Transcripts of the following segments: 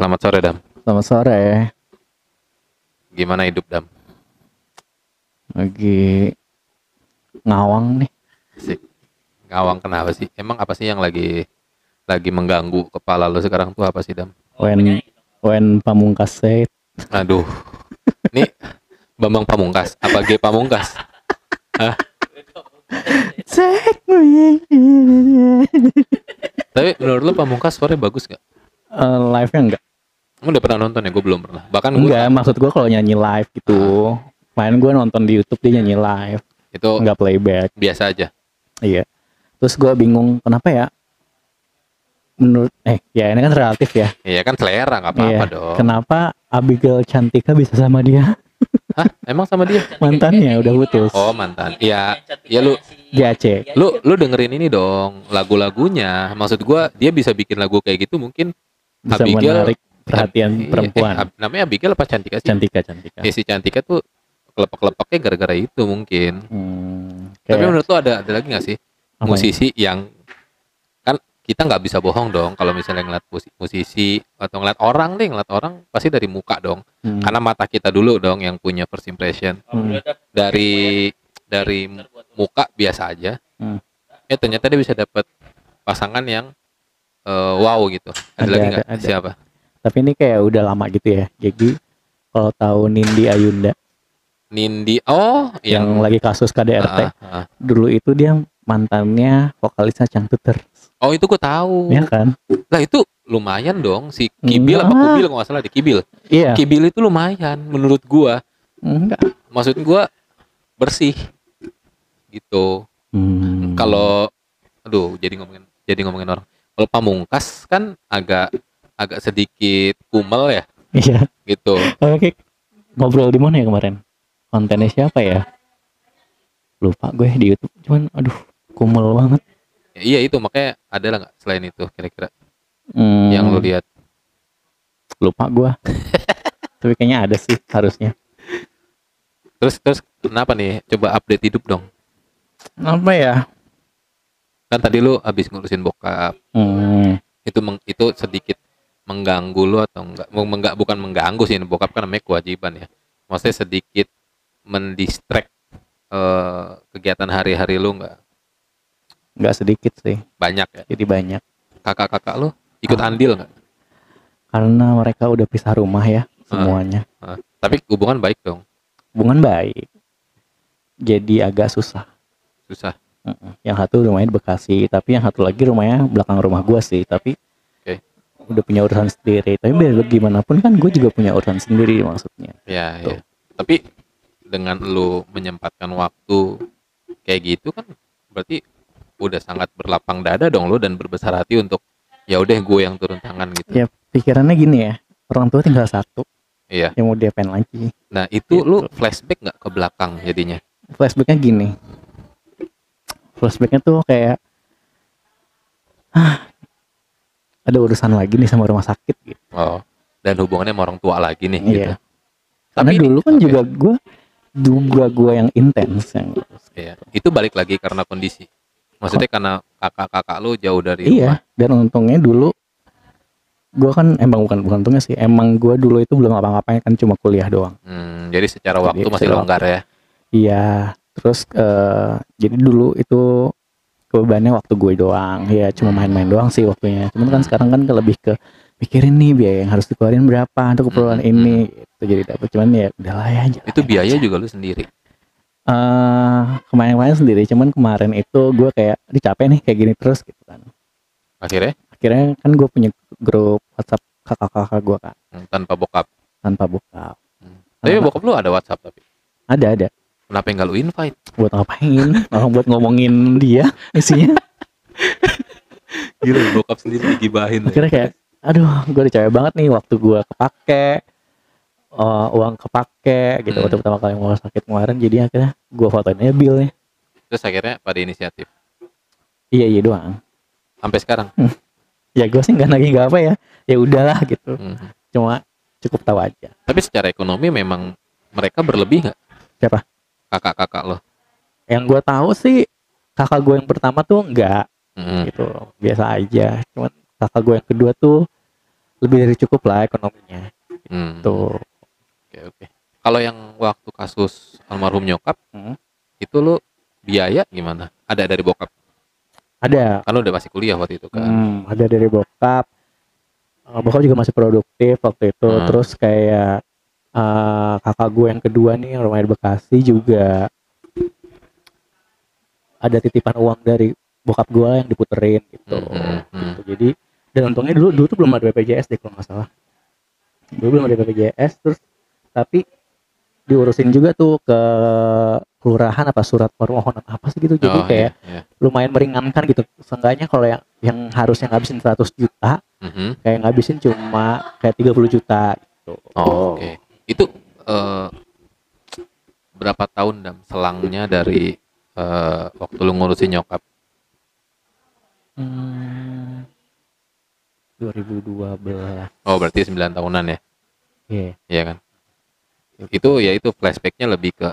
Selamat sore Dam. Selamat sore. Gimana hidup Dam? Lagi ngawang nih. Asik. Ngawang kenapa sih? Emang apa sih yang lagi lagi mengganggu kepala lo sekarang tuh apa sih Dam? When when pamungkas said Aduh. Ini Bambang Pamungkas apa G Pamungkas? Hah? Tapi menurut lo Pamungkas suaranya bagus gak? Eh, live-nya enggak? Kamu udah pernah nonton ya? Gue belum pernah. Bahkan gue Enggak, maksud gua kalau nyanyi live gitu. Main gua nonton di YouTube dia nyanyi live, itu enggak playback. biasa aja. Iya. Terus gua bingung kenapa ya? Menurut eh ya ini kan relatif ya. Iya kan selera nggak apa-apa Iya. dong. Kenapa Abigail Cantika bisa sama dia? Hah? Emang sama dia? Mantannya udah putus. Oh mantan. Iya. Ya lu GAC. lu lu dengerin ini dong lagu-lagunya. Maksud gua dia bisa bikin lagu kayak gitu mungkin Bisa Abigail- menarik perhatian Eh, perempuan. eh, namanya Abigail apa Cantika sih? Cantika, Cantika. Ya, si Cantika tuh kelepek-kelepeknya gara-gara itu mungkin. Hmm, Tapi kayak menurut lu ada ada lagi gak sih apa ya? musisi yang kan kita nggak bisa bohong dong kalau misalnya ngeliat musi- musisi atau ngeliat orang deh ngeliat orang pasti dari muka dong Hmm. karena mata kita dulu dong yang punya first impression Hmm. dari dari muka biasa aja Hmm. ya ternyata dia bisa dapat pasangan yang eh, wow gitu ada, Ada, lagi ada, nggak ada. Tapi ini kayak udah lama gitu ya. Jadi kalau tahu Nindi Ayunda Nindi oh yang, yang, lagi kasus KDRT, Ah, ah, ah. dulu itu dia mantannya vokalisnya Cangtuter, oh itu gue tahu ya kan? lah itu lumayan dong si Kibil apa Enggak. Kubil nggak salah di Kibil Iya. Kibil itu lumayan menurut gua Enggak. maksud gua bersih gitu Hmm. kalau aduh jadi ngomongin jadi ngomongin orang kalau pamungkas kan agak agak sedikit kumel ya iya. gitu Oke. Ngobrol di mana ya kemarin? Kontennya siapa ya? Lupa gue di YouTube. Cuman aduh, kumel banget. Ya, iya itu makanya ada lah nggak selain itu kira-kira Hmm, yang lu lihat lupa gue. Tapi kayaknya ada sih harusnya. terus terus kenapa nih coba update hidup dong Apa ya? kan tadi lu habis ngurusin bokap Hmm. itu meng- itu sedikit mengganggu lu atau enggak enggak bukan mengganggu sih bokap kan namanya kewajiban ya. Maksudnya sedikit mendistract eh, kegiatan hari-hari lu enggak? Nggak sedikit sih. banyak ya? Jadi banyak. kakak-kakak lu ikut Ah. andil enggak? Karena mereka udah pisah rumah ya semuanya. tapi hubungan baik dong. Hubungan baik. Jadi agak susah. Susah. Yang satu rumahnya di Bekasi tapi yang satu lagi rumahnya belakang rumah gua sih. Tapi. Udah punya urusan sendiri. Tapi biar gimana pun kan gue juga punya urusan sendiri maksudnya. Ya Tuh. ya tapi dengan lu menyempatkan waktu kayak gitu kan berarti udah sangat berlapang dada dong lu dan berbesar hati untuk ya udah gue yang turun tangan gitu. Ya. pikirannya gini ya orang tua tinggal satu. Iya. Yang mau diapain lagi? Nah itu Gitu. lu flashback nggak ke belakang jadinya? Flashbacknya gini. Flashbacknya tuh kayak ah ada urusan lagi nih sama rumah sakit gitu Oh, dan hubungannya sama orang tua lagi nih gitu. Iya. karena ini- dulu kan oke, juga gua juga gua yang intens yang iya. Itu balik lagi karena kondisi. Maksudnya karena kakak-kakak lu jauh dari Iya, dan untungnya dulu gua kan emang bukan bukan untungnya sih, emang gua dulu itu belum ngapa-ngapain kan cuma kuliah doang. rumah. Hmm, jadi secara Jadi waktu masih secara longgar ya. Iya, terus eh, jadi dulu itu bebannya waktu gue doang, ya cuma main-main doang sih waktunya. Cuman kan sekarang kan ke- lebih ke mikirin nih biaya yang harus dikeluarin berapa untuk keperluan Hmm, ini, gitu. jadi dapet cuman ya udahlah ya. Itu biaya aja. juga lu sendiri. Eh, kemarin-kemarin sendiri, cuman kemarin itu gue kayak dicapek nih kayak gini terus gitu kan. Akhirnya Akhirnya kan gue punya grup WhatsApp kakak-kakak gue kan tanpa bokap. tanpa bokap. Hmm. Tapi bokap lu ada WhatsApp tapi. Ada ada. Kenapa enggak lu invite? Buat ngapain? Orang buat ngomongin dia isinya. Gila bokap sendiri digibahin. Akhirnya kayak, aduh, gue udah capek banget nih waktu gue kepake, eh, uang kepake gitu Hmm. waktu pertama kali mau sakit kemarin. Jadi akhirnya gue fotoin aja billnya. Terus akhirnya pada inisiatif. Iya iya doang. Sampai sekarang. Ya gue sih nggak nagih nggak apa ya. Ya udahlah gitu. Hmm. Cuma cukup tahu aja. Tapi secara ekonomi memang mereka berlebih nggak? Siapa? Kakak-kakak lo. Yang gue tahu sih kakak gue yang pertama tuh enggak Hmm. gitu biasa aja cuman kakak gue yang kedua tuh lebih dari cukup lah ekonominya Hmm. tuh Oke oke. Kalau yang waktu kasus almarhum nyokap, Hmm. itu lu biaya gimana? Ada dari bokap? ada Kan lu udah masih kuliah waktu itu kan? Hmm, ada dari bokap. Eh, bokap juga masih produktif waktu itu. Hmm. Terus kayak eh, kakak gue yang kedua nih yang rumahnya di Bekasi juga ada titipan uang dari bokap gue yang diputerin gitu. Hmm, hmm, hmm. Gitu. Jadi dan untungnya dulu dulu tuh belum ada BPJS deh kalau nggak salah. Dulu belum ada BPJS terus tapi diurusin juga tuh ke kelurahan apa surat permohonan apa sih gitu jadi Oh, kayak iya, iya. lumayan meringankan gitu. Seenggaknya kalau yang yang harusnya ngabisin 100 juta, Mhm. kayak ngabisin cuma kayak 30 juta gitu. Oh, oke. Itu eh, berapa tahun dam selangnya dari eh, waktu lu ngurusin nyokap? Hmm, 2012. Oh, berarti 9 tahunan ya? Iya. Iya kan? Itu ya itu flashbacknya lebih ke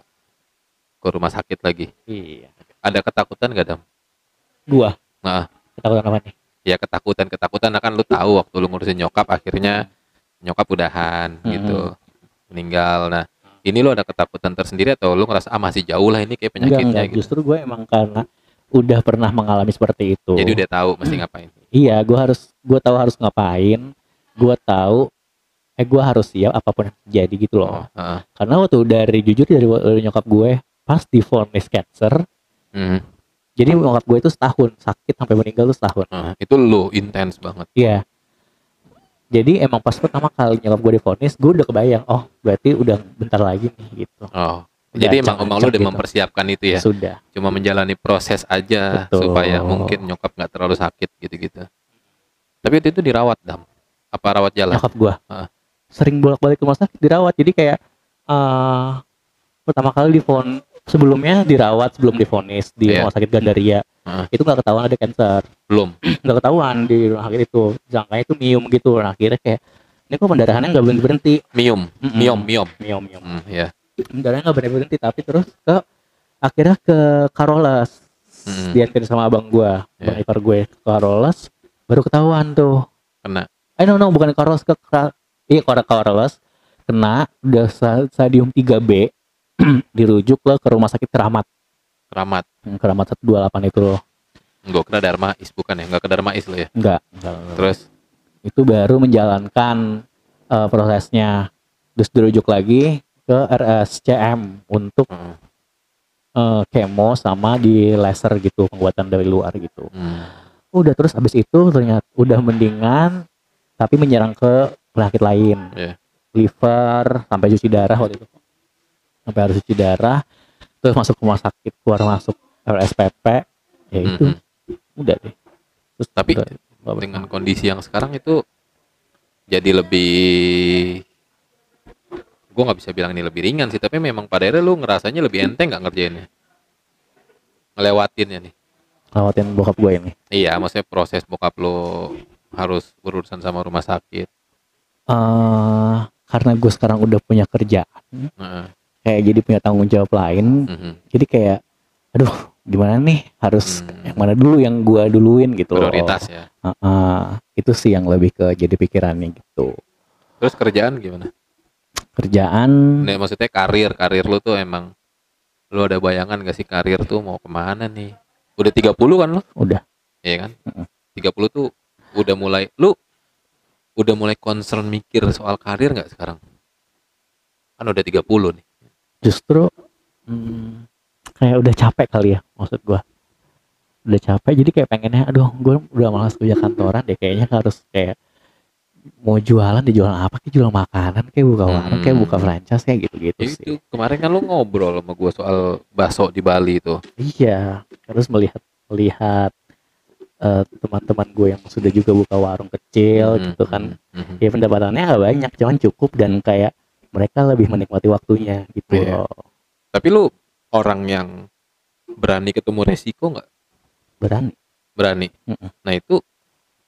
ke rumah sakit lagi. Iya. Ada ketakutan gak dam? Gua Nah, ketakutan apa nih? ya ketakutan ketakutan kan lu tahu waktu lu ngurusin nyokap akhirnya nyokap udahan Hmm. gitu meninggal nah ini lu ada ketakutan tersendiri atau lu ngerasa ah masih jauh lah ini kayak Enggak, penyakitnya enggak. gitu Justru gue emang karena udah pernah mengalami seperti itu. jadi udah tahu mesti ngapain Iya, gue harus, gue tahu harus ngapain. Gue tahu, eh gue harus siap apa pun yang terjadi gitu loh. oh, heeh. Karena waktu dari jujur dari, dari nyokap gue pas divonis cancer, Hmm, jadi nyokap gue itu setahun sakit sampai meninggal tuh setahun. heeh. itu lu intens banget Iya. Jadi emang pas pertama kali nyokap gue divonis, gue udah kebayang, oh berarti udah bentar lagi nih gitu. oh Udah jadi emang emang lu udah gitu. mempersiapkan itu ya Sudah. cuma menjalani proses aja Betul. supaya mungkin nyokap nggak terlalu sakit gitu-gitu tapi waktu itu dirawat dam apa rawat jalan Nyokap gue Heeh. sering bolak-balik ke rumah sakit dirawat. Jadi kayak eh pertama kali difon sebelumnya dirawat sebelum divonis di Iya. rumah sakit Gandaria. Heeh. Itu nggak ketahuan ada cancer. belum nggak ketahuan di rumah sakit itu. Sangkanya itu mium gitu. Nah, akhirnya kayak ini kok pendarahannya nggak berhenti berhenti. miom Mm-mm. miom miom Mium mium. Hmm, ya Pendarahannya nggak berhenti berhenti tapi terus ke akhirnya ke Karolas. Hmm. Dianterin sama abang gua, Iya. bang ipar gue ke Karolas baru ketahuan tuh. kena Eh no no bukan Karolas ke iya ke Karolas kena udah stadium 3B dirujuk lah ke rumah sakit Keramat. Keramat Hmm, Keramat 128 itu loh. Enggak ke Darmais bukan ya? Enggak ke Darmais lo ya. Enggak, enggak, enggak. Terus itu baru menjalankan eh, prosesnya terus dirujuk lagi ke RSCM untuk heeh. eh, kemo sama di laser gitu pembuatan dari luar gitu Hmm. udah terus habis itu ternyata udah mendingan tapi menyerang ke penyakit lain Iya. liver sampai cuci darah waktu itu sampai harus cuci darah terus masuk rumah sakit keluar masuk RSPP ya itu. Mhm. udah deh. Terus Tapi udah, Dengan kondisi yang sekarang itu jadi lebih gue nggak bisa bilang ini lebih ringan sih tapi memang pada akhirnya lu ngerasanya lebih enteng nggak ngerjainnya? Ngelewatinnya nih. Lewatin bokap gue ini. Iya maksudnya proses bokap lo harus berurusan sama rumah sakit. Eh karena gue sekarang udah punya kerjaan Heeh. Kayak jadi punya tanggung jawab lain Mhm. jadi kayak aduh gimana nih harus Hmm. yang mana dulu yang gue duluin gitu loh. prioritas ya Heeh, itu sih yang lebih ke jadi pikirannya gitu terus kerjaan gimana kerjaan Nih, maksudnya karir karir lu tuh emang lu ada bayangan gak sih karir tuh mau ke mana nih udah 30 kan lu udah Iya kan? Mm-mm. 30 tuh udah mulai lu udah mulai concern mikir soal karir nggak sekarang? Kan udah 30 nih. Justru hmm, kayak udah capek kali ya maksud gue udah capek jadi kayak pengennya aduh gue udah malas kerja kantoran deh kayaknya harus kayak mau jualan di jualan apa kayak jual makanan kayak buka warung kayak buka Hmm. franchise kayak gitu-gitu Ya sih itu kemarin kan lu ngobrol sama gua soal bakso di Bali itu. Iya, terus melihat melihat eh, teman-teman gue yang sudah juga buka warung kecil Mhm, gitu kan, mhm. ya pendapatannya nggak banyak, cuman cukup dan kayak mereka lebih menikmati waktunya gitu Iya. loh. Tapi lu orang yang berani ketemu resiko nggak? Berani. Berani. Mm-mm. Nah itu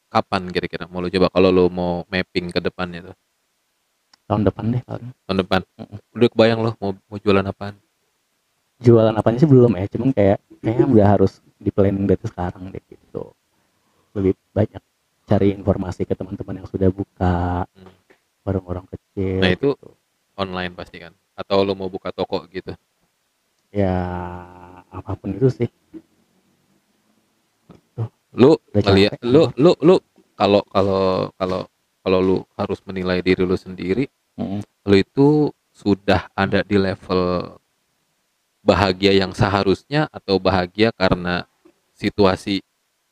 kapan kira-kira mau lu coba kalau lu mau mapping ke depan itu Tahun depan deh paling. tahun depan Mm-mm. udah kebayang lo mau mau jualan apaan Jualan apanya sih belum ya, cuman kayak kayaknya udah harus di planning dari sekarang deh gitu. Lebih banyak cari informasi ke teman-teman yang sudah buka Hmm. warung-warung kecil Nah, itu- gitu. Online pasti kan atau lu mau buka toko gitu ya apa pun itu sih lu ngeliat capek, lu lu lu kalau kalau kalau kalau lu harus menilai diri lu sendiri Mm. lu itu sudah ada di level bahagia yang seharusnya atau bahagia karena situasi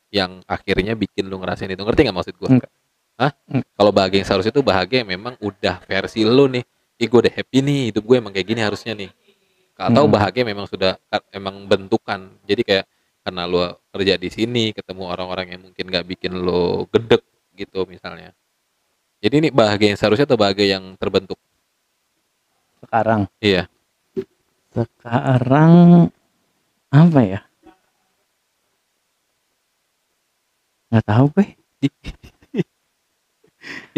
yang akhirnya bikin lu ngerasain itu ngerti nggak maksud gua? Enggak. Hah? Kalau bahagia yang seharusnya itu bahagia yang memang udah versi lu nih. Ih gue udah happy nih, hidup gue emang kayak gini harusnya nih. Atau Hmm. bahagia memang sudah emang bentukan. Jadi kayak karena lu kerja di sini ketemu orang-orang yang mungkin nggak bikin lu gedek gitu misalnya. Jadi ini bahagia yang seharusnya atau bahagia yang terbentuk? sekarang Iya. sekarang apa ya nggak tahu gue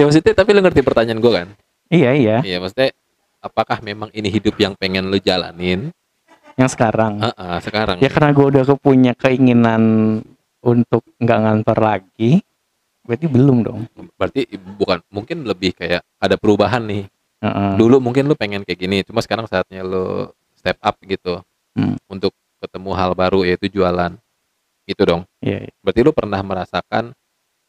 Ya maksudnya tapi lu ngerti pertanyaan gue kan? Iya iya Iya maksudnya apakah memang ini hidup yang pengen lu jalanin? yang sekarang Heeh, sekarang. ya karena gue udah kepunya keinginan untuk nggak ngantor lagi berarti belum dong Berarti bukan mungkin lebih kayak ada perubahan nih. Heeh. Dulu mungkin lu pengen kayak gini, cuma sekarang saatnya lu step up gitu. Hmm. Untuk ketemu hal baru yaitu jualan. Gitu dong. iya iya. Berarti lu pernah merasakan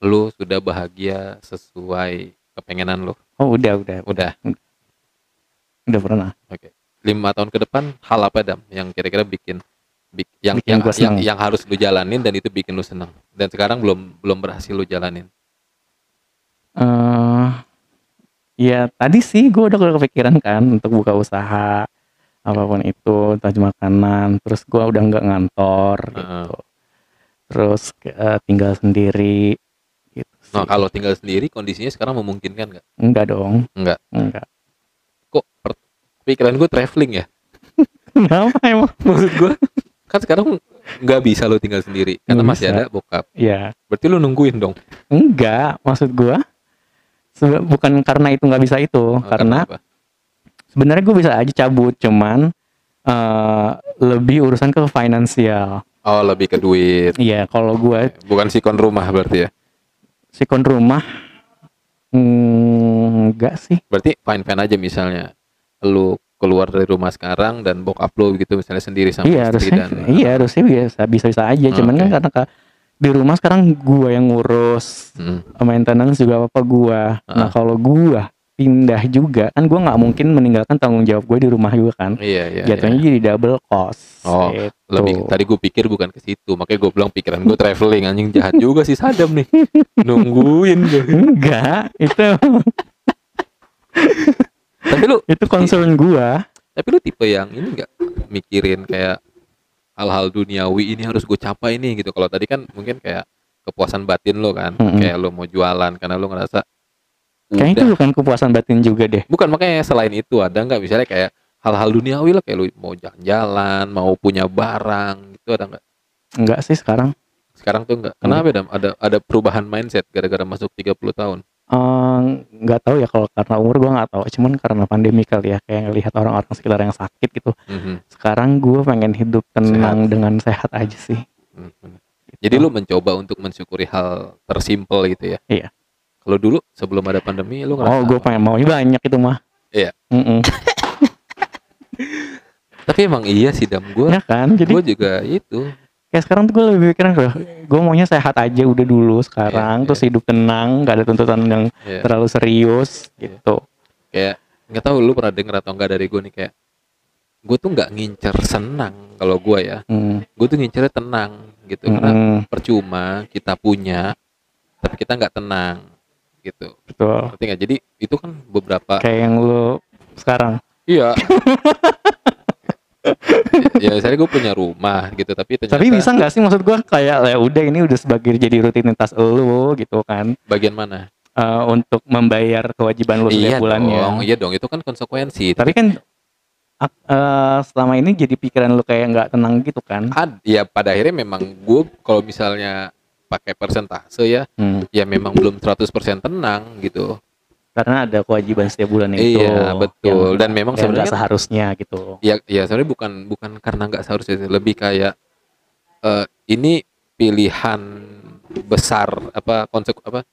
lu sudah bahagia sesuai kepengenan lu. Oh udah udah Udah. udah pernah Oke. Lima tahun ke depan hal apa dam yang kira-kira bikin bik- yang Bikin yang, gua yang yang harus lu jalanin dan itu bikin lu senang. Dan sekarang belum belum berhasil lu jalanin. eh ya tadi sih gue udah kepikiran kan untuk buka usaha apa pun itu entah makanan terus gue udah nggak ngantor Heeh. gitu terus eh, tinggal sendiri. Nah kalau tinggal sendiri kondisinya sekarang memungkinkan nggak? enggak dong Enggak. enggak Kok pikiran gue traveling ya? kenapa emang Maksud gue kan sekarang nggak bisa lo tinggal sendiri karena Nggak masih bisa. ada bokap. ya Berarti lu nungguin dong. enggak maksud gue bukan karena itu nggak bisa itu Oh, karena apa? sebenarnya gue bisa aja cabut cuman eh, lebih urusan ke finansial Oh lebih ke duit. iya kalau gue Bukan sikon rumah berarti ya. Sikon rumah mm, enggak sih Berarti fine fine aja misalnya lu keluar dari rumah sekarang dan bokap lu gitu misalnya sendiri sama iya istri harusnya dan iya harusnya biasa bisa bisa aja cuman Oke. kan karena ka- di rumah sekarang gua yang ngurus Hmm. maintenance juga apa gua nah Ah. kalau gua pindah juga kan gua nggak mungkin meninggalkan tanggung jawab gue di rumah juga kan Iya iya. jatuhnya iya. jadi double cost Oh, gitu. Lebih tadi gue pikir bukan ke situ, makanya gue bilang pikiran gue traveling anjing jahat juga sih Sadam nih. Nungguin gue. enggak itu Tapi lu itu concern gua tapi lu tipe yang ini nggak mikirin kayak hal-hal duniawi ini harus gue capai nih gitu kalau tadi kan mungkin kayak kepuasan batin lo kan Mm-mm. kayak lo mau jualan karena lo ngerasa kayaknya itu bukan kepuasan batin juga deh. Bukan makanya selain itu ada nggak? Misalnya kayak hal-hal duniawi lah kayak lo mau jalan-jalan mau punya barang gitu ada nggak? Enggak sih sekarang. Sekarang tuh nggak. Kenapa Dam? ada ada perubahan mindset gara-gara masuk 30 tahun? Nggak tahu ya kalau karena umur gua nggak tahu. Cuman karena pandemi kali ya kayak ngelihat orang-orang sekitar yang sakit gitu. Mhm. sekarang gue pengen hidup tenang dengan sehat aja sih. Hmm, bener. Jadi lu mencoba untuk mensyukuri hal tersimpel gitu ya? Iya. Kalau dulu sebelum ada pandemi lu oh ngerasa gue apa? pengen maunya banyak itu mah Iya. Mm-mm. Tapi emang iya sih dam gue. ya kan jadi Gue juga itu. kayak sekarang tuh gue lebih pikiran gue maunya sehat aja udah dulu sekarang terus hidup tenang gak ada tuntutan yang Ya. terlalu serius Iya. gitu Kayak nggak tahu lu pernah denger atau enggak dari gue nih kayak gue tuh nggak ngincer senang kalau gue ya. Hmm. Gue tuh ngincernya tenang gitu. Karena Mm-mm. percuma kita punya tapi kita nggak tenang gitu. betul. Ngerti nggak? Jadi itu kan beberapa kayak yang lu sekarang. Iya. ya misalnya gue punya rumah gitu tapi ternyata tapi bisa nggak sih maksud gue kayak ya udah ini udah sebagai jadi rutinitas lu gitu kan. Bagian mana? Eh, untuk membayar kewajiban lu iya setiap bulannya. dong iya dong. Itu kan konsekuensi. Tapi kan ak- eh, selama ini jadi pikiran lu kayak nggak tenang gitu kan? Ad, ya pada akhirnya memang gue kalau misalnya pakai persentase ya. Hmm. ya memang belum 100% tenang gitu. Karena ada kewajiban setiap bulan itu iya betul. Yang- dan memang sebenarnya seharusnya gitu. Ya ya sebenarnya bukan bukan karena nggak seharusnya lebih kayak eh, ini pilihan besar apa konsep apa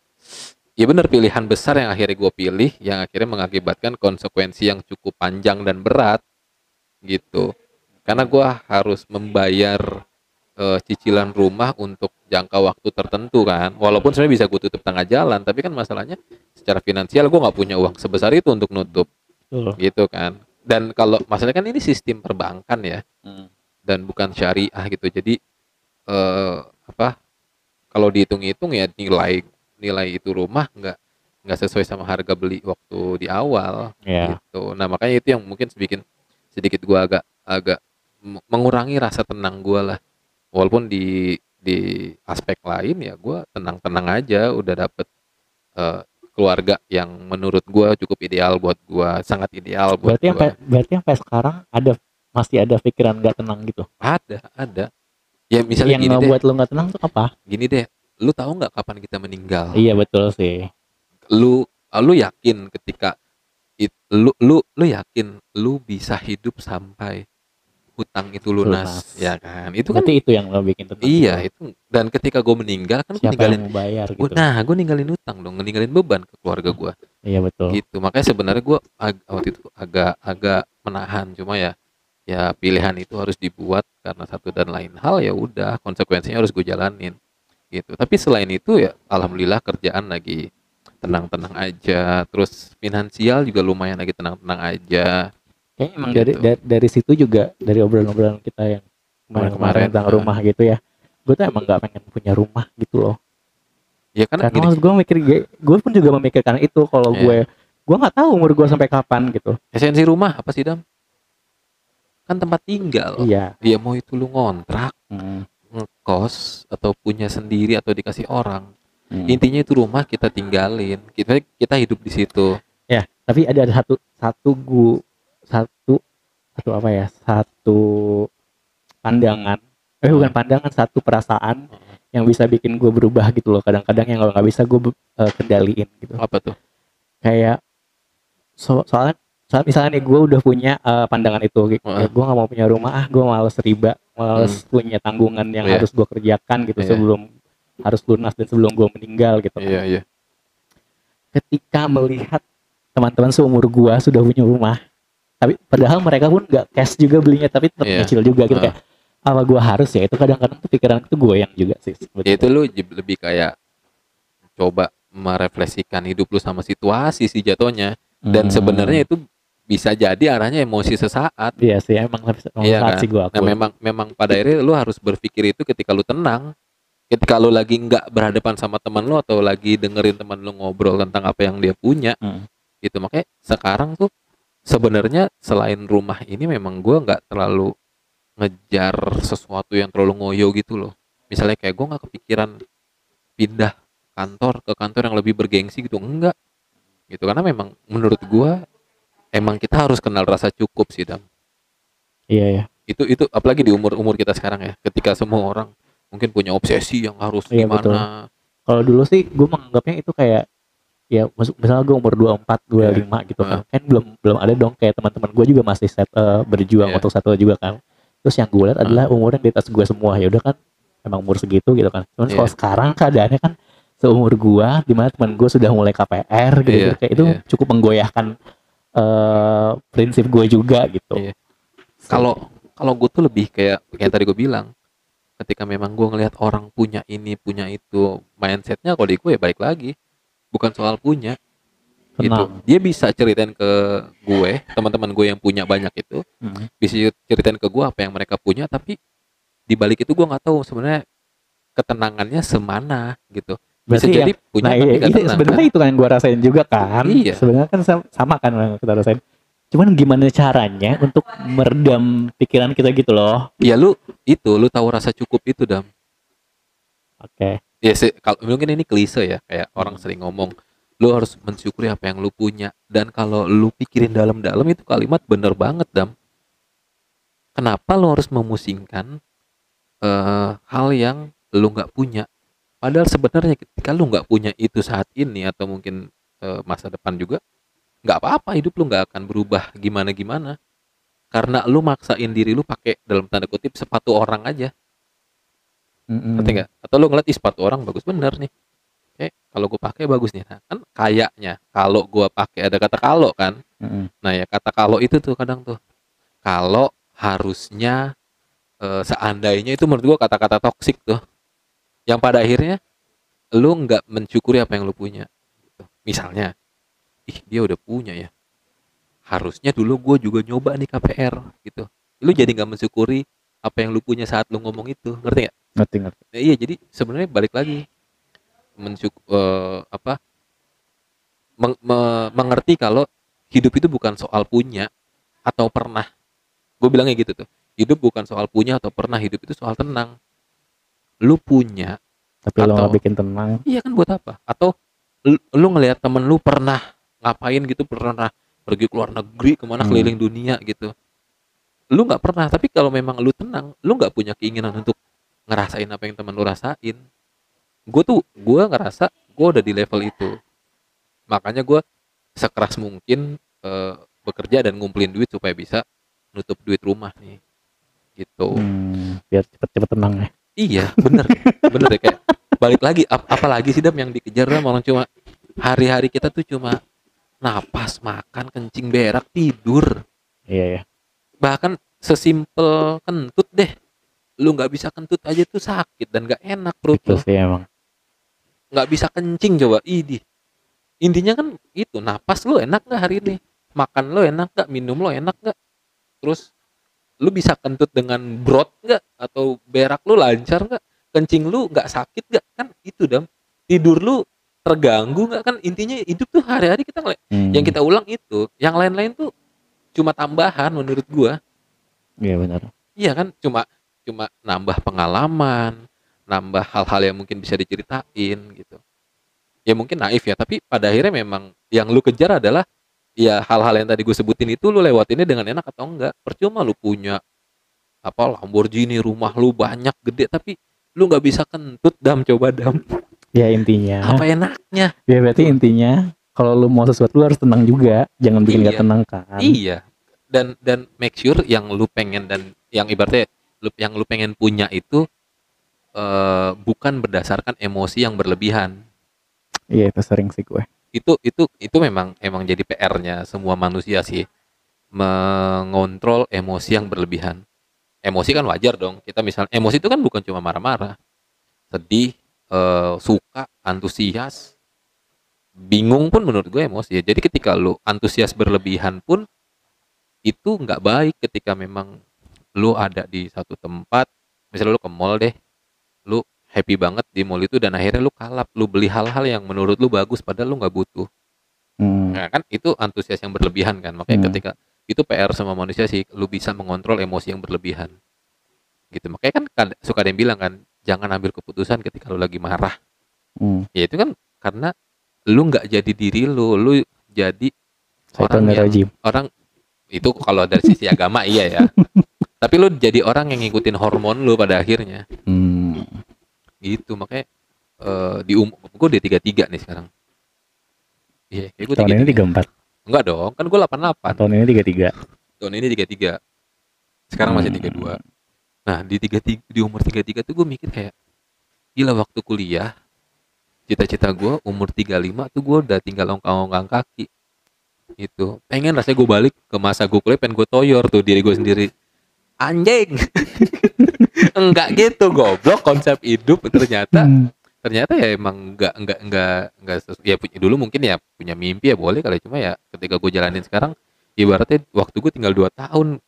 ya benar pilihan besar yang akhirnya gue pilih yang akhirnya mengakibatkan konsekuensi yang cukup panjang dan berat gitu. Karena gue harus membayar eh, cicilan rumah untuk jangka waktu tertentu kan. Walaupun sebenarnya bisa gue tutup tengah jalan tapi kan masalahnya secara finansial gue nggak punya uang sebesar itu untuk nutup. Betul. gitu kan. Dan kalau masalahnya kan ini sistem perbankan ya. Hmm. dan bukan syariah gitu. Jadi eh, apa kalau dihitung-hitung ya nilai nilai itu rumah nggak nggak sesuai sama harga beli waktu di awal Ya. gitu. Nah makanya itu yang mungkin bikin sedikit gua agak agak mengurangi rasa tenang gua lah walaupun di di aspek lain ya gua tenang-tenang aja udah dapet eh, keluarga yang menurut gua cukup ideal buat gua sangat ideal buat Berarti gua. sampai berarti sampai sekarang ada masih ada pikiran nggak tenang gitu. ada ada ya misalnya yang gini deh ngebuat lo nggak tenang tuh apa? gini deh lu tahu nggak kapan kita meninggal Iya betul sih. lu lu yakin ketika it, lu lu lu yakin lu bisa hidup sampai hutang itu lunas, Lunas. ya kan itu kan Berarti itu yang lo bikin tenang. iya gitu. itu dan ketika gue meninggal kan gue Siapa ninggalin yang bayar gua, gitu? nah gue ninggalin hutang dong ninggalin beban ke keluarga gue Iya betul. gitu makanya sebenarnya gue waktu itu agak agak menahan cuma ya ya pilihan itu harus dibuat karena satu dan lain hal ya udah konsekuensinya harus gue jalanin gitu tapi selain itu ya alhamdulillah kerjaan lagi tenang-tenang aja terus finansial juga lumayan lagi tenang-tenang aja Kayaknya emang dari, Gitu. dari dari situ juga dari obrolan-obrolan kita yang Kemarin-kemarin, tentang ah. rumah gitu ya. Gue tuh emang nggak pengen punya rumah gitu loh. ya kan Karena gini gue mikir, gue pun juga memikirkan itu kalau Iya. gue, gue nggak tahu umur gue sampai kapan gitu. esensi rumah apa sih dam kan tempat tinggal Iya. ya mau itu lu ngontrak Hmm. ngekos atau punya sendiri atau dikasih orang Hmm. intinya itu rumah kita tinggalin kita kita hidup di situ Ya, tapi ada satu satu gu satu satu apa ya? Satu pandangan. Eh bukan pandangan, satu perasaan yang bisa bikin gue berubah gitu loh. Kadang-kadang yang kalau nggak bisa gue eh, kendaliin gitu. apa tuh Kayak so, soalnya soal misalnya nih gue udah punya eh, pandangan itu, gitu. Heeh. gue nggak mau punya rumah, ah gue males riba, males punya tanggungan yang Iya. harus gue kerjakan gitu Iya. sebelum harus lunas dan sebelum gue meninggal gitu. iya iya ketika melihat teman-teman seumur gua sudah punya rumah tapi padahal mereka pun nggak cash juga belinya tapi tetap Iya. nyicil juga gitu Ah. kayak apa gua harus ya itu kadang-kadang tuh pikiran itu goyang juga sih sebetulnya. ya itu lu lebih kayak coba merefleksikan hidup lu sama situasi sih jatuhnya dan Hmm. sebenarnya itu bisa jadi arahnya emosi sesaat iya sih emang Iya kan? sih gua nah memang memang pada akhirnya lu harus berpikir itu ketika lu tenang ketika lu lagi nggak berhadapan sama teman lu atau lagi dengerin teman lu ngobrol tentang apa yang dia punya Hmm. gitu makanya sekarang tuh sebenarnya selain rumah ini memang gua nggak terlalu ngejar sesuatu yang terlalu ngoyo gitu loh. Misalnya kayak gua nggak kepikiran pindah kantor ke kantor yang lebih bergengsi gitu enggak. Gitu karena memang menurut gua emang kita harus kenal rasa cukup sih dam. Iya ya itu itu apalagi di umur umur kita sekarang ya ketika semua orang mungkin punya obsesi yang harus Iya, gimana. Kalau dulu sih gua menganggapnya itu kayak ya misalnya gue umur 24 25 gitu kan. Kan belum belum ada dong kayak teman-teman gue juga masih set, eh, berjuang Iya. untuk satu juga kan. Terus yang gue lihat adalah umur yang di atas gue semua. Ya udah kan emang umur segitu gitu kan. Cuman kalau Iya. sekarang keadaannya kan seumur gue di mana teman gue sudah mulai KPR gitu, Iya, kayak itu iya. cukup menggoyahkan eh prinsip gue juga gitu. Iya. kalau kalau gue tuh lebih kayak kayak tadi gue bilang ketika memang gue ngelihat orang punya ini punya itu mindsetnya kalau di gue ya balik lagi bukan soal punya gitu tenang dia bisa ceritain ke gue teman-teman gue yang punya banyak itu Hmm. bisa ceritain ke gue apa yang mereka punya tapi di balik itu gue nggak tahu sebenarnya ketenangannya semana gitu bisa Berarti jadi punya Nah, tapi iya, tenang sebenarnya kan? itu kan yang gue rasain juga kan. Iya. Sebenarnya kan sama, sama kan yang kita rasain. Cuman gimana caranya untuk meredam pikiran kita gitu loh. ya lu itu lu tahu rasa cukup itu dam Oke. Ya sih kalau mungkin ini klise ya kayak orang Hmm. sering ngomong lu harus mensyukuri apa yang lu punya. Dan kalau lu pikirin dalam-dalam itu kalimat bener banget dam. Kenapa lu harus memusingkan eh, hal yang lu nggak punya? Padahal sebenarnya ketika lu nggak punya itu saat ini atau mungkin eh, masa depan juga nggak apa-apa hidup lu nggak akan berubah gimana-gimana. Karena lu maksain diri lu pakai dalam tanda kutip sepatu orang aja Ngerti nggak? Atau lu ngeliat "Ih, sepatu orang bagus. Bener nih. Pakai kalau gue pakai bagus nih nah, kan kayaknya kalau gue pakai ada kata kalau kan? Mm-mm. nah ya kata kalau itu tuh kadang tuh. Kalau harusnya eh, seandainya itu menurut gue kata-kata toksik tuh yang pada akhirnya lu nggak mensyukuri apa yang lu punya gitu. misalnya ih dia udah punya ya. Harusnya dulu gue juga nyoba nih KPR gitu. Lu jadi nggak mensyukuri apa yang lu punya saat lu ngomong itu ngerti nggak? Ngerti ngerti. Nah, iya jadi sebenarnya balik lagi mensyuk eh, apa meng- me- mengerti kalau hidup itu bukan soal punya atau pernah. Gue bilangnya gitu tuh hidup bukan soal punya atau pernah hidup itu soal tenang. Lu punya tapi lo Atau- nggak bikin tenang. Iya kan buat apa? Atau lu, lu ngelihat temen lu pernah ngapain gitu pernah pergi ke luar negeri ke mana Hmm. keliling dunia gitu lu nggak pernah tapi kalau memang lu tenang lu nggak punya keinginan untuk ngerasain apa yang temen lu rasain gue tuh gue ngerasa gue udah di level itu makanya gue sekeras mungkin eh, bekerja dan ngumpulin duit supaya bisa nutup duit rumah nih gitu Hmm, biar cepet-cepet tenang ya Iya, bener, bener ya kayak balik lagi. ap- apalagi sih dam yang dikejar dam orang cuma hari-hari kita tuh cuma napas, makan, kencing, berak, tidur. iya ya Bahkan sesimpel kentut deh, lu nggak bisa kentut aja tuh sakit dan nggak enak perut itu sih emang Nggak bisa kencing coba, idi. Intinya kan itu, napas lu enak nggak hari ini? Makan lu enak nggak? Minum lu enak nggak? Terus lu bisa kentut dengan brot nggak? Atau berak lu lancar nggak? Kencing lu nggak sakit nggak? Kan itu dam. Tidur lu terganggu nggak kan? Intinya hidup tuh hari-hari kita Hmm, yang kita ulang itu, yang lain-lain tuh cuma tambahan menurut gua. iya benar Iya kan? Cuma cuma nambah pengalaman, nambah hal-hal yang mungkin bisa diceritain gitu. Ya mungkin naif ya, tapi pada akhirnya memang yang lu kejar adalah ya hal-hal yang tadi gue sebutin itu lu lewatinnya dengan enak atau enggak. Percuma lu punya apa Lamborghini, rumah lu banyak gede tapi lu nggak bisa kentut dam coba dam. ya intinya Apa enaknya? ya berarti intinya kalau lu mau sesuatu lu harus tenang juga jangan bikin Iya. gak tenang kan Iya. Dan dan make sure yang lu pengen dan yang ibaratnya lu yang lu pengen punya itu eh, bukan berdasarkan emosi yang berlebihan. iya itu sering sih gue Itu itu itu memang emang jadi PR-nya semua manusia sih. Mengontrol emosi yang berlebihan. Emosi kan wajar dong. Kita misalnya emosi itu kan bukan cuma marah-marah. Sedih, eh, suka, antusias, bingung pun menurut gue emosi ya. Jadi ketika lu antusias berlebihan pun itu nggak baik ketika memang lu ada di satu tempat, misalnya lu ke mall deh, lu happy banget di mall itu dan akhirnya lu kalap, lu beli hal-hal yang menurut lu bagus padahal lu nggak butuh. Hmm, Nah, kan itu antusias yang berlebihan kan. Makanya Hmm. ketika itu PR sama manusia sih, lu bisa mengontrol emosi yang berlebihan. Gitu. Makanya kan kad- suka ada yang bilang kan, jangan ambil keputusan ketika lu lagi marah. hmm. Ya itu kan karena lu nggak jadi diri lu, lu jadi orang yang rajim orang itu kalau dari sisi agama iya ya. Tapi lu jadi orang yang ngikutin hormon lu pada akhirnya. hmm. Gitu. Makanya eh, di umur gue di tiga tiga nih sekarang. Iya, gue tahun ini tiga empat Enggak dong, kan gue 88. tahun ini tiga tiga Tahun ini 33. Sekarang masih Hmm. 32. Nah, di 33 di umur 33 tuh gue mikir kayak gila waktu kuliah cita-cita gue umur 35 tuh gue udah tinggal ongkang-ongkang kaki. Itu. Pengen rasanya gue balik ke masa gue kuliah pengen gue toyor tuh diri gue sendiri. Anjing. Enggak gitu goblok konsep hidup. Ternyata Hmm. ternyata ya emang nggak nggak nggak nggak sesu- ya punya dulu mungkin ya punya mimpi ya boleh kali. Cuma ya ketika gue jalanin sekarang ibaratnya waktu gue tinggal 2 tahun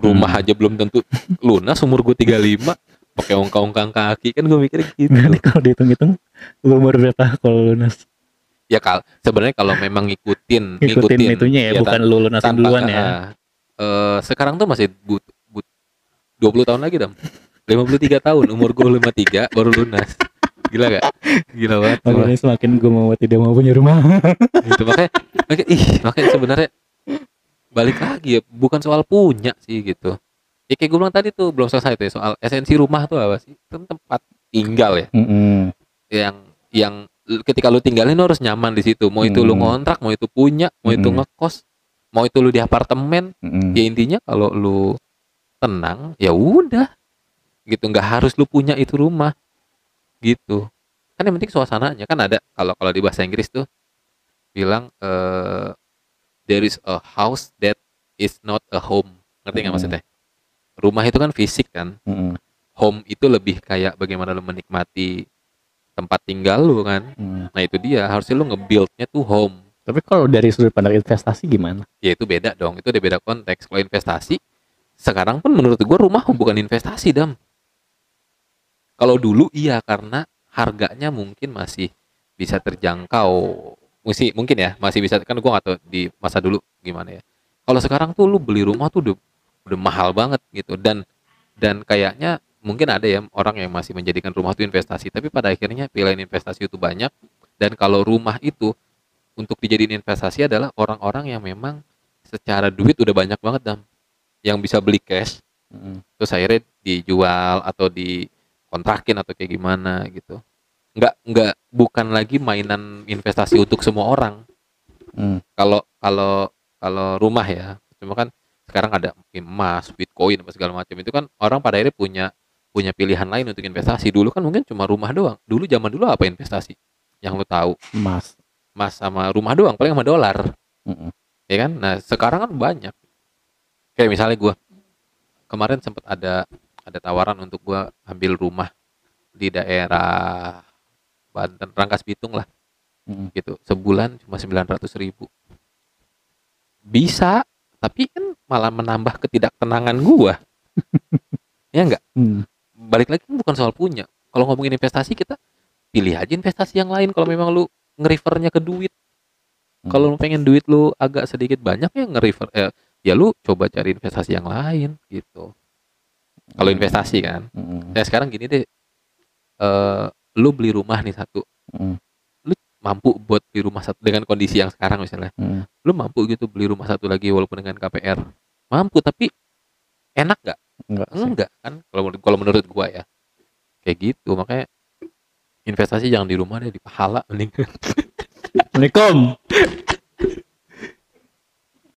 rumah Hmm. aja belum tentu lunas umur gue 35 pakai ongkang-ongkang kaki kan gue mikir gitu. Berarti kalau dihitung-hitung lu umur berapa kalau lunas? Ya kal sebenarnya kalau memang ngikutin ngikutin itunya ya, bukan lu lunasin tanpa- duluan ya. ah, eh, sekarang tuh masih but, but 20 tahun lagi dong 53 tahun umur gue 53 baru lunas. Gila gak gila banget makanya semakin gue mau tidak mau punya rumah. Gitu makanya makanya ih makanya sebenarnya balik lagi ya bukan soal punya sih gitu ya kayak gue bilang tadi tuh belum selesai tuh ya, soal esensi rumah tuh apa sih itu tempat tinggal ya Mm-mm. yang yang l- ketika lu tinggalin lu harus nyaman di situ mau itu lu Hmm. ngontrak mau itu punya mau itu Hmm. ngekos mau itu lu di apartemen Mm-mm. ya intinya kalau lu tenang ya udah gitu nggak harus lu punya itu rumah gitu kan yang penting suasananya kan ada kalau kalau di bahasa Inggris tuh bilang eh there is a house that is not a home ngerti nggak Hmm. maksudnya rumah itu kan fisik kan. Mm, home itu lebih kayak bagaimana lu menikmati tempat tinggal lu kan. Mm. nah itu dia. Harusnya lu nge-buildnya tuh home. Tapi kalau dari sudut pandang investasi gimana? ya itu beda dong. Itu udah beda konteks. Kalau investasi sekarang pun menurut gua rumah bukan investasi dam. Kalau dulu iya karena harganya mungkin masih bisa terjangkau. Mesti mungkin ya masih bisa. Kan gua nggak tahu di masa dulu gimana ya. Kalau sekarang tuh lu beli rumah tuh udah, udah mahal banget gitu. Dan dan kayaknya mungkin ada ya orang yang masih menjadikan rumah itu investasi tapi pada akhirnya pilihan investasi itu banyak. Dan kalau rumah itu untuk dijadiin investasi adalah orang-orang yang memang secara duit udah banyak banget dam. Yang bisa beli cash Mm, terus akhirnya dijual atau dikontrakin atau kayak gimana gitu. Nggak nggak bukan lagi mainan investasi untuk semua orang. Mm, kalau kalau kalau rumah ya cuma kan sekarang ada emas bitcoin apa segala macam. Itu kan orang pada akhirnya punya punya pilihan lain untuk investasi. Dulu kan mungkin cuma rumah doang. Dulu zaman dulu apa investasi? Yang lu tahu? Emas. emas sama rumah doang paling sama dolar. Mm, ya kan? Nah sekarang kan banyak. Kayak misalnya gua kemarin sempat ada ada tawaran untuk gua ambil rumah di daerah Banten Rangkas Bitung lah. Mm. gitu. Sebulan cuma 900 ribu. Bisa tapi kan malah menambah ketidaktenangan gua. Ya enggak Mm, balik lagi kan bukan soal punya. Kalau ngomongin investasi kita pilih aja investasi yang lain. Kalau memang lu nge-refernya ke duit. Mm. kalau lu pengen duit lu agak sedikit banyak ya nge-refer eh, ya lu coba cari investasi yang lain gitu. Kalau investasi kan. Mm, nah sekarang gini deh eh lu beli rumah nih satu. Mm, mampu buat beli rumah satu dengan kondisi yang sekarang misalnya. Mm. lu mampu gitu beli rumah satu lagi walaupun dengan KPR mampu tapi enak nggak? Enggak enggak kan? Kalau menurut- kalau menurut gua ya. Kayak gitu makanya investasi jangan di rumah deh di pahala mending Assalamualaikum.